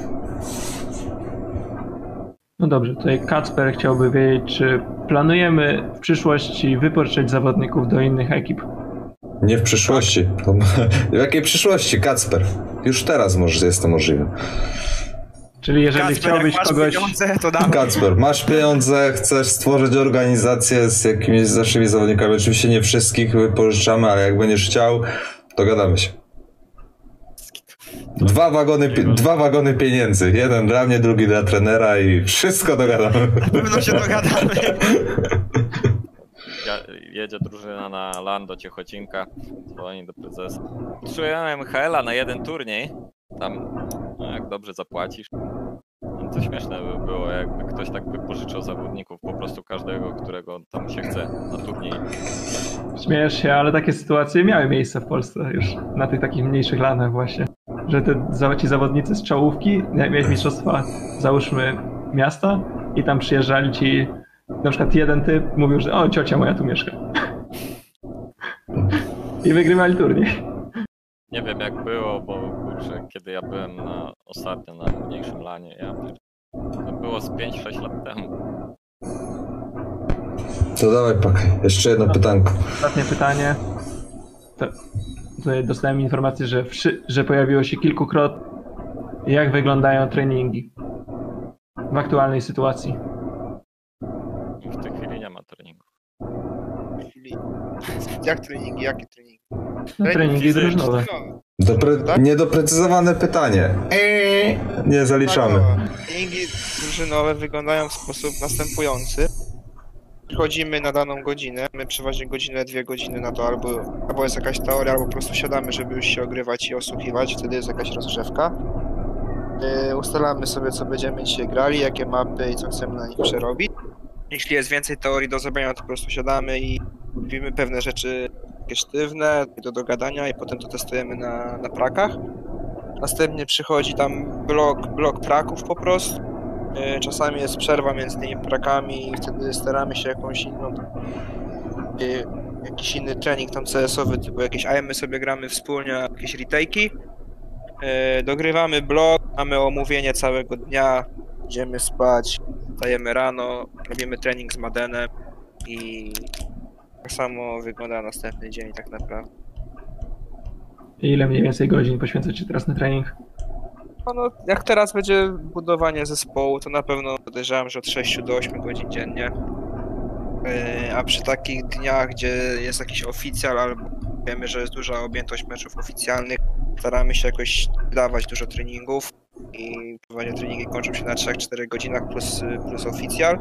No dobrze, tutaj Kacper chciałby wiedzieć, czy planujemy w przyszłości wypożyczyć zawodników do innych ekip. Nie w przyszłości. <laughs> W jakiej przyszłości, Kacper? Już teraz może jest to możliwe. Czyli jeżeli Kacper, chciałbyś masz kogoś... pieniądze, to dawaj. Kacper, masz pieniądze, chcesz stworzyć organizację z jakimiś z naszymi zawodnikami. Oczywiście nie wszystkich wypożyczamy, ale jak będziesz chciał, to gadamy się. Dwa wagony, dwa wagony pieniędzy. Jeden dla mnie, drugi dla trenera i wszystko dogadamy. Na pewno się dogadamy. Jedzie drużyna na LAN do Ciechocinka, dzwoni do prezesa. Potrzebujemy MHL-a na jeden turniej. Tam, no jak dobrze zapłacisz. To śmieszne by było, jakby ktoś tak wypożyczył zawodników, po prostu każdego, którego tam się chce na turniej. Śmiejesz się, ale takie sytuacje miały miejsce w Polsce już na tych takich mniejszych lanach właśnie. Że te, ci zawodnicy z czołówki, miałeś mistrzostwa, załóżmy miasta i tam przyjeżdżali ci, na przykład jeden typ mówił, że o ciocia moja tu mieszka. <laughs> I wygrywali turniej. Nie wiem jak było, bo kurczę, kiedy ja byłem na, ostatnio na mniejszym lanie, ja to było z 5-6 lat temu. To dawaj pak. Jeszcze jedno pytanko. Ostatnie pytanie. To, tutaj dostałem informację, że, wszy, że pojawiło się kilkukrotnie. Jak wyglądają treningi w aktualnej sytuacji? W tej chwili nie ma treningu. Chwili. <laughs> Jak treningi, jakie treningi? No, treningi drużynowe. no. Dopre... Niedoprecyzowane pytanie. Eee, nie zaliczamy. Tak, o. Treningi drużynowe wyglądają w sposób następujący. Przychodzimy na daną godzinę, my przeważnie godzinę, dwie godziny na to, albo, albo jest jakaś teoria, albo po prostu siadamy, żeby już się ogrywać i osłuchiwać, wtedy jest jakaś rozgrzewka. Yy, ustalamy sobie, co będziemy dzisiaj grali, jakie mapy i co chcemy na nich przerobić. Jeśli jest więcej teorii do zrobienia, to po prostu siadamy i robimy pewne rzeczy takie sztywne, do dogadania i potem to testujemy na, na prakach. Następnie przychodzi tam blok, blok praków po prostu. Yy, Czasami jest przerwa między tymi prakami i wtedy staramy się jakąś inną, yy, jakiś inny trening tam CS-owy, typu jakieś AM sobie gramy wspólnie, jakieś retake'i. Yy, Dogrywamy blok, mamy omówienie całego dnia, idziemy spać, stajemy rano, robimy trening z Madenem i tak samo wygląda następny dzień tak naprawdę. Ile mniej więcej godzin poświęcacie teraz na trening? No, no, jak teraz będzie budowanie zespołu, to na pewno podejrzewam, że od 6 do 8 godzin dziennie. Yy, A przy takich dniach, gdzie jest jakiś oficjal, albo wiemy, że jest duża objętość meczów oficjalnych, staramy się jakoś dawać dużo treningów i prowadzenie treningi kończą się na 3-4 godzinach plus, plus oficjal.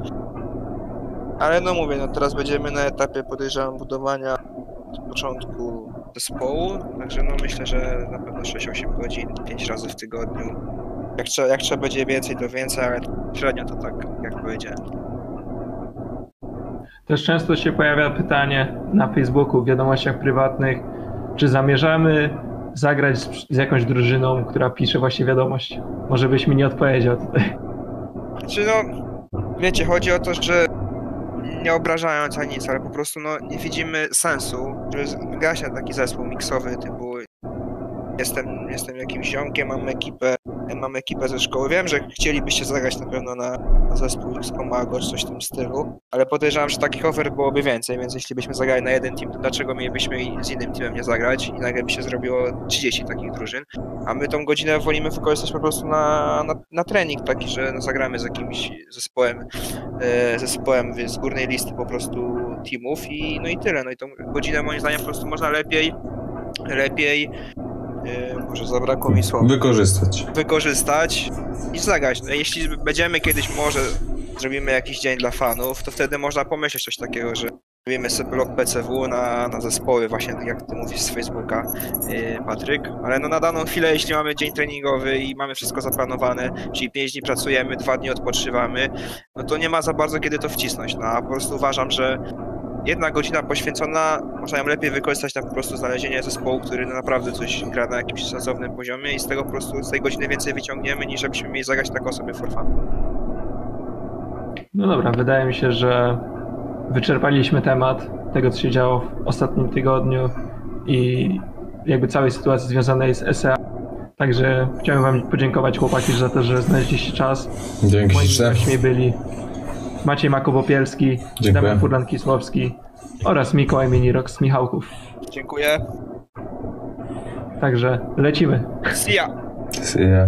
Ale no mówię, no teraz będziemy na etapie podejrzewam budowania od początku zespołu, także no myślę, że na pewno 6-8 godzin, 5 razy w tygodniu. Jak trzeba, jak trzeba będzie więcej, to więcej, ale średnio to tak, jak powiedziałem. Też często się pojawia pytanie na Facebooku, w wiadomościach prywatnych, czy zamierzamy zagrać z, z jakąś drużyną, która pisze właśnie wiadomość. Może byś mi nie odpowiedział tutaj. Znaczy no, wiecie, chodzi o to, że nie obrażając ani nic, ale po prostu no nie widzimy sensu, z- grać na taki zespół miksowy typu jestem, jestem jakimś ziomkiem, mam ekipę, mam ekipę ze szkoły. Wiem, że chcielibyście zagrać na pewno na, na zespół z Komago czy coś w tym stylu, ale podejrzewam, że takich ofert byłoby więcej, więc jeśli byśmy zagrali na jeden team, to dlaczego mielibyśmy z innym teamem nie zagrać i nagle by się zrobiło 30 takich drużyn, a my tą godzinę wolimy wykorzystać po prostu na, na, na trening taki, że no, zagramy z jakimś zespołem, e, zespołem z górnej listy po prostu teamów i no i tyle. No i tą godzinę moim zdaniem po prostu można lepiej, lepiej, e, może zabrakło mi słowa, Wykorzystać. wykorzystać i zagrać. No, jeśli będziemy kiedyś może zrobimy jakiś dzień dla fanów, to wtedy można pomyśleć coś takiego, że robimy sobie blok PCW na, na zespoły, właśnie tak jak ty mówisz z Facebooka, yy, Patryk. Ale no na daną chwilę, jeśli mamy dzień treningowy i mamy wszystko zaplanowane, czyli 5 dni pracujemy, 2 dni odpoczywamy, no to nie ma za bardzo kiedy to wcisnąć. No a po prostu uważam, że jedna godzina poświęcona, można ją lepiej wykorzystać na po prostu znalezienie zespołu, który naprawdę coś gra na jakimś sensownym poziomie i z tego po prostu z tej godziny więcej wyciągniemy, niż żebyśmy mieli zagrać taką sobie for fun. No dobra, wydaje mi się, że wyczerpaliśmy temat tego, co się działo w ostatnim tygodniu i jakby całej sytuacji związanej z SEA. Także chciałem Wam podziękować chłopaki za to, że znaleźliście czas. Dzięki Moimi gośćmi byli Maciej Makowopielski. Damian Furlan-Kisłowski oraz Mikołaj Minirok z Michałków. Dziękuję. Także lecimy. See ya! See ya.